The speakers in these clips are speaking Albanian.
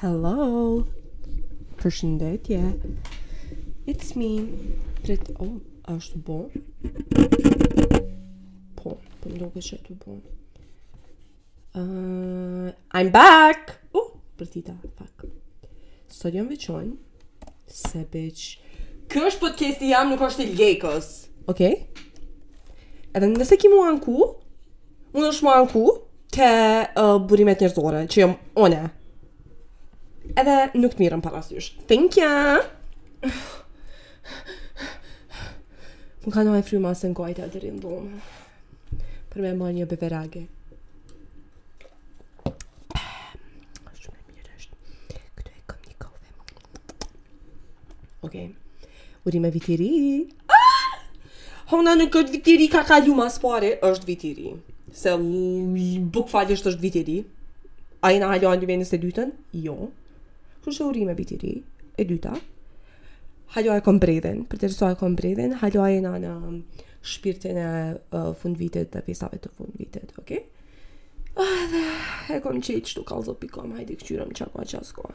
Hello. Përshëndetje. It's me. Prit, a është tu bo? Po, po më duket është tu bo. Uh, I'm back! Uh, përditë, fuck. Sot jam veç unë, Se bitch. Ky është podcasti jem, nuk është i Lekës. Okej. Edhe nëse ki me u anku, munesh me u anku te uh, burimet njerëzore, që jam unë. Edhe nuk të merren parasysh. Thank you! Më ka nxe fryma se ngajta deri n'dhomë. Për me marrë një beverage. Shumë e mirë është. Këtu e kam një kafe. Okej. Okay. Urime viti ri. Ah! Hana, nuk është viti ri, ka kalu ma s'pari, është viti ri. Se bukvalisht është viti ri. A jena hala në 2022-ën? Jo. Kështu që urime viti ri, e dyta. Hala e kom bredhin, përtesa e kom bredhin, hala jena në shpirtin e uh, fundvitit dhe festave të fundvitit, okej? Okay? Ah, dhe e kom çel kështu kallxo pikë com, hajde kqyrim çka ka çka s'ka.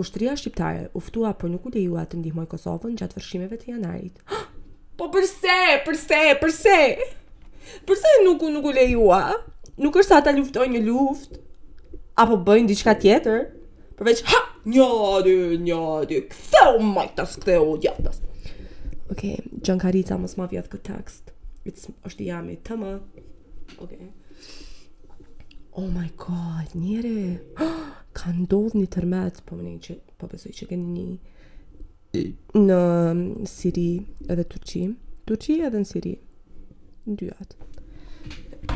Ushtria shqiptare u ftua por nuk u lejua të ndihmojë Kosovën gjatë vërshimeve të janarit. Po përse? Përse? Përse? Përse nuk u nuk u lejua? Nuk është se ata luftojnë një luftë apo bëjnë diçka tjetër? Përveç ha, një dy, një dy. Kthehu majtas, kthehu djathtas. Okej, okay, Xhankarica mos ma vjedh këtë tekst. It's është i jemi t'mos. Ok. Oh my god, njeri. Ka ndodhë një tërmet, po menoj që, po besoj që keni ni në Siri edhe Turqi. Turqi edhe në Siri. Në dyjat.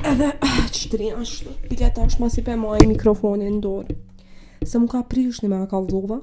Edhe, ah, që të rinë ashtu, bile tash ma s'di për me majt mikrofonin në dorë. Se m'u ka prish një me a ka vlova.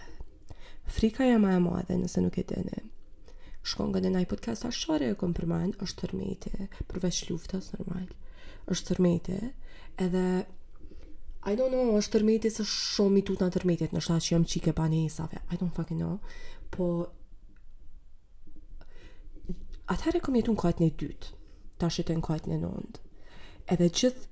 Frika jem ma e madhe nëse nuk e dini. Shko ngone naj podcast ashiqare e kom përmend, është tërmeti, përveç luftës normal. është tërmeti, edhe I don't know, është tërmeti se shumë i tutna tërmetit, nashta që jam çikë e banesave, I don't fucking know, po atëherë kom jetu në katin e dytë, tash jetoj në katin e nëntë. Edhe gjithë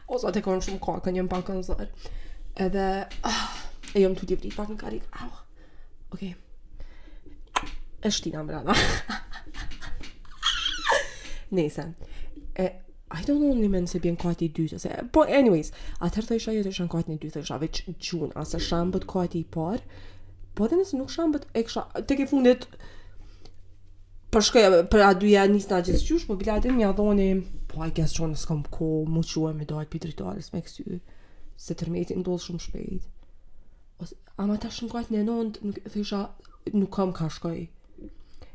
O sa e kam shumë kokën, jam pak në zor. Edhe ah, e jam tu e vra pak në karrige. Au. Okej. Okay. E shtina brava. Nëse. E I don't know nimen se bjen kati i dytë, se, po anyways, atëherë thojsha jo, tu kon në katin e dytë, thojsha veç gjuhna, ose shembet kati i parë, po edhe nëse nuk shembet, e kësha, tekefundit, Për shkoj, për a dy janë njës nga gjithqysh, po bilatin m'ja dhoni, po a i kjesë qonë, s'kom kohë m'u çu me dal prej dritares me kcy, se tërmeti ndodh shumë shpejt. Ose, ama tash n'katin e nëntë, nuk, thosha, nuk kam ka shkoj.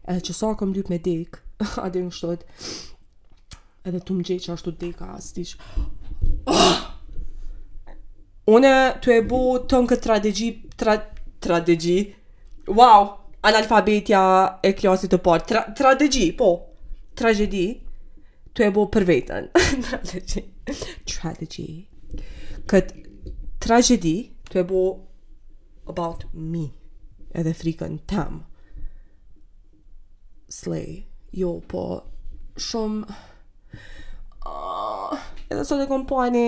Edhe që sa kom lyp me dek, a dhe në shtot, Edhe të më gjejë qashtu deka, s'dish. Oh! Unë tu e bo tanë këtë strategji, tra, strategji, wow, analfabetja e klasit të parë, tra, strategji, po, tragjedi, tu e bo për veten. strategji, strategji. Këtë tragjedi tu e bo about me, edhe frikën tem. Slay. Jo, po shumë oh, edhe sot e kom pa ni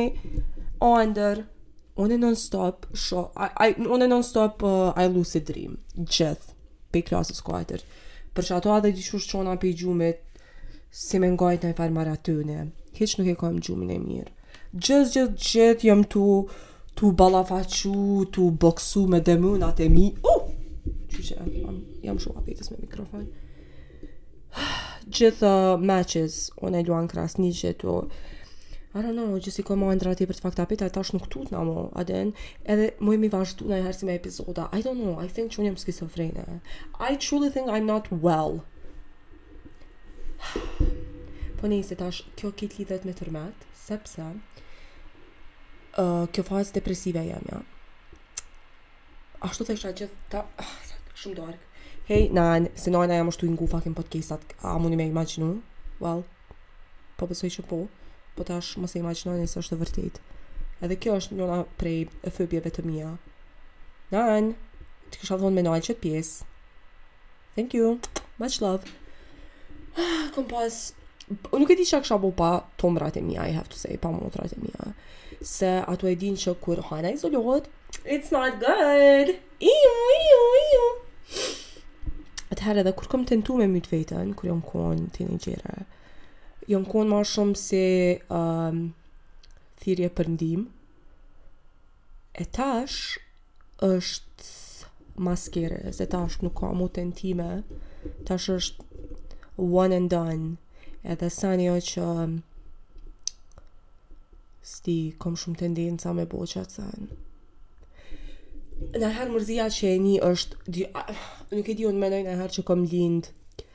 andërr unë non stop shoh I unë non stop uh, I lucid dream gjith pej klasës katër për qato edhe diqysh çona pej gjumit Si me ngajt naj far maratone Hiç nuk e kom gjumin e mir Gjith gjith gjith jom tu Tu ballafaqu Tu boksu me demonat e mi U uh! Qyqe jam, jam shumë apetis me mikrofon Gjith uh, matches Unë e Luan Krasniqi tu I don't know, gjithë si kam andrra tepër të fucked up, e tash nuk tutna mo, and then, edhe muj me i vazhdu najherë si me epizoda, I don't know, I think që unë jam skizofrene, I truly think I'm not well, Po nejse tash kjo krejt lidhet me tërmet, sepse uh, kjo fazë depresive e jemja. Ashtu thosha gjithë ta... Ah, shumë dark. Hej, nan, se nana jem është tu i ngu fucking podcastat, a muni me imagjinu? Well, po besoj që po, po tash mos e imagjinoni nëse është e vërtetë. Edhe kjo është njana prej fobive të mija. Nan, të kisha thonë me nalë qetë pjesë, Thank you. Much love. Ah, kom pas... Unë nuk e di çka kisha bo pa tomrat e mija, I have to say, pa motrat e mija. Se ato e din që kur Hana izolohet, it's not good. Iu, iu, iu. Atëherë edhe kur kom tentu me myt veten, kur jom konë teenagere, jom konë ma shumë si um, thirje për ndihmë. E tash është ma scary, se tash nuk ka mo tentime, tash është one and done, edhe sa një jo që s'di kom shumë tendenca me bo qat sen. Najherë mërzia që e nij është, di, nuk e di unë menoj najherë që kom lind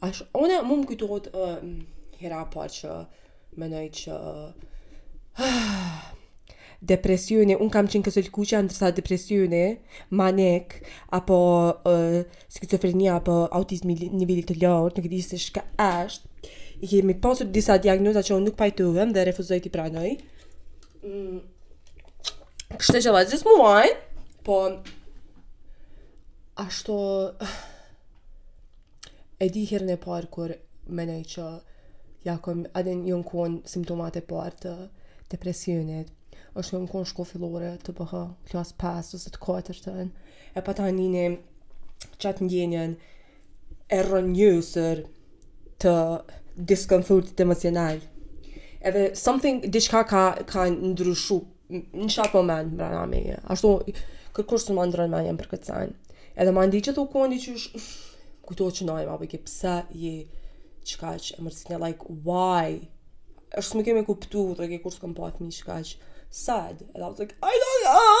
Ash, ana mu më kujtohet uh, hera parë që menoj që uh, depresioni, unë kam qenë Kësulkuqja, ndërsa depresioni, manik, apo uh, skizofrenia, apo autizmi i nivelit të lartë, nuk e di se çka është, i kemi pasur disa diagnoza që unë nuk pajtuhem dhe refuzoj t'i pranoj. Mm. Kështu që veç mua, po, ashtu, uh, E di herën e parë kur mendoj që ja kom, a din, janë konë simptomat e parë të depresionit, është jam konë shkollë fillore më bohet klas 5 ose të 4-tën, e pata ni qatë ndjenjen e rrënjosur të diskomfortit emocional. Edhe something, diçka ka, ka ndryshu Në qatë moment, brena meje. Ashtu, kërkush s'um ndrron menjen për këtë sen. Edhe ma n'men që t'u kon diçka... Kujtoj që nona m'u bojke, pse je... Çkaq e mërzitne, like, why? S'mujke me kuptu, thojke kurrë s'kam pa fëmi çkaq... Sad. Edhe I was like, I don't know!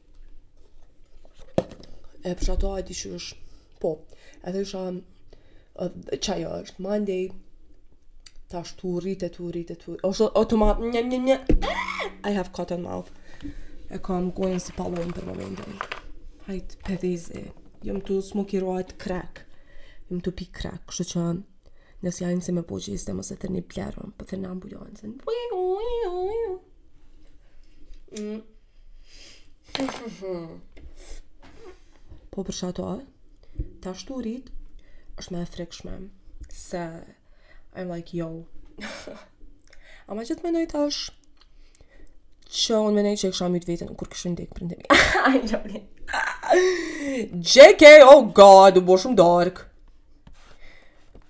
E për qato a di që është Po, edhe isha Qajo është Mandej Tash është tu rrit e tu rrit e tu rrit është oh të ma Një një një I have cotton mouth E kam gojën si pallom për momentin Hajt be Zoti Jam tu smokirat krek Jam tu pi krek Kështu që Nëse e shihni se m' po gjiste Mëse të një plerën Për po të një ambulancën Ui ui ui Mm. po për qato, tash tu u rrit është ma e frikshme, se I'm like, yo. Ama qysh t'menoj tash, që unë menoj që e kisha mytë veten, kur kishin dekë prindt e mi. Ai, lori. JK, oh god, u bo shumë dark.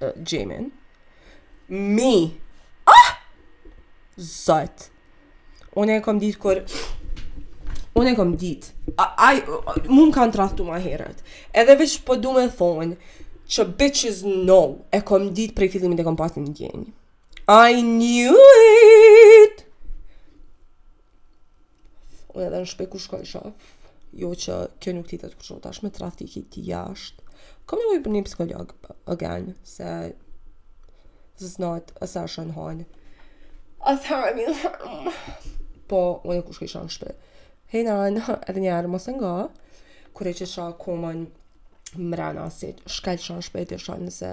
uh, Gjemin. Mi! Ah! Zot! Unë e kom ditë kur... Unë e kom ditë. Ai, m'kan tradhtu ma herët. Edhe veç po du me thonë që bitches know e kom ditë prej fillimit e kom pasë ndjenjë. I knew it! Unë edhe në shpi ku shkojsha, jo që kjo nuk dihet kështu, tash me tradhti ki ti jashtë. Kom nevoj për një psikolog, again, se this is not a session hon. A therapy, po, unë ku shkojsha në shpi. Hej nan, edhe njëherë mos e nga, kur e qitsha komën mrena, si shkelsha në shpi, të shof nëse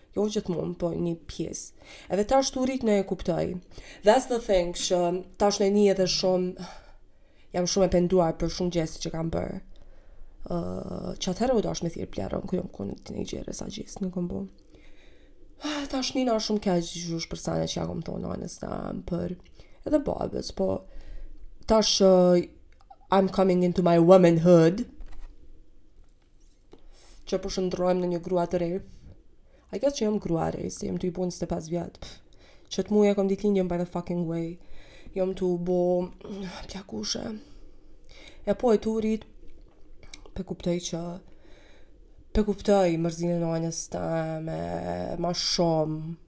Jo gjithmonë, po një pjesë. Edhe tash tu u rrit unë e kuptoj. That's the thing që tash nihna edhe shumë jam shumë e penduar për shumë gjeste që kam bërë. Uh, që atëherë u dash me thirë plerën, ku jam kone të një gjere sa gjesti në këmbu. Ah, tash nihna shumë keq diqysh për sene që ja kom thonë nonës tem apo edhe babës, po tash uh, I'm coming into my womanhood, që po shndërrohem në një grua të re. I guess që jam grua e re, se jam tu i bo njëzet e pesë vjet. Qët muj e kom ditëlindjen by the fucking way. Jam tu u bo plakushe. E po tu u rrit, pe kuptoj që pe kuptoj mërzinë e nonës teme ma shumë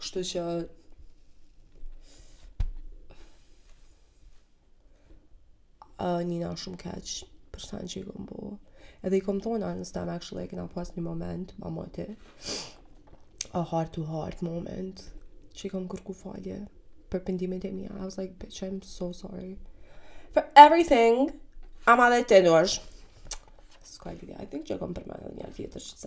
Kështu që uh, nihna shumë keq për sene që i kom bo edhe i kom thonë nonës tem actually e kena pas një moment ma moti a heart to heart moment që i kom kërku falje për pendimet e mija I was like bitch I'm so sorry for everything ama edhe të nuash s'ka i I think që kom përmenë një herë tjetër qët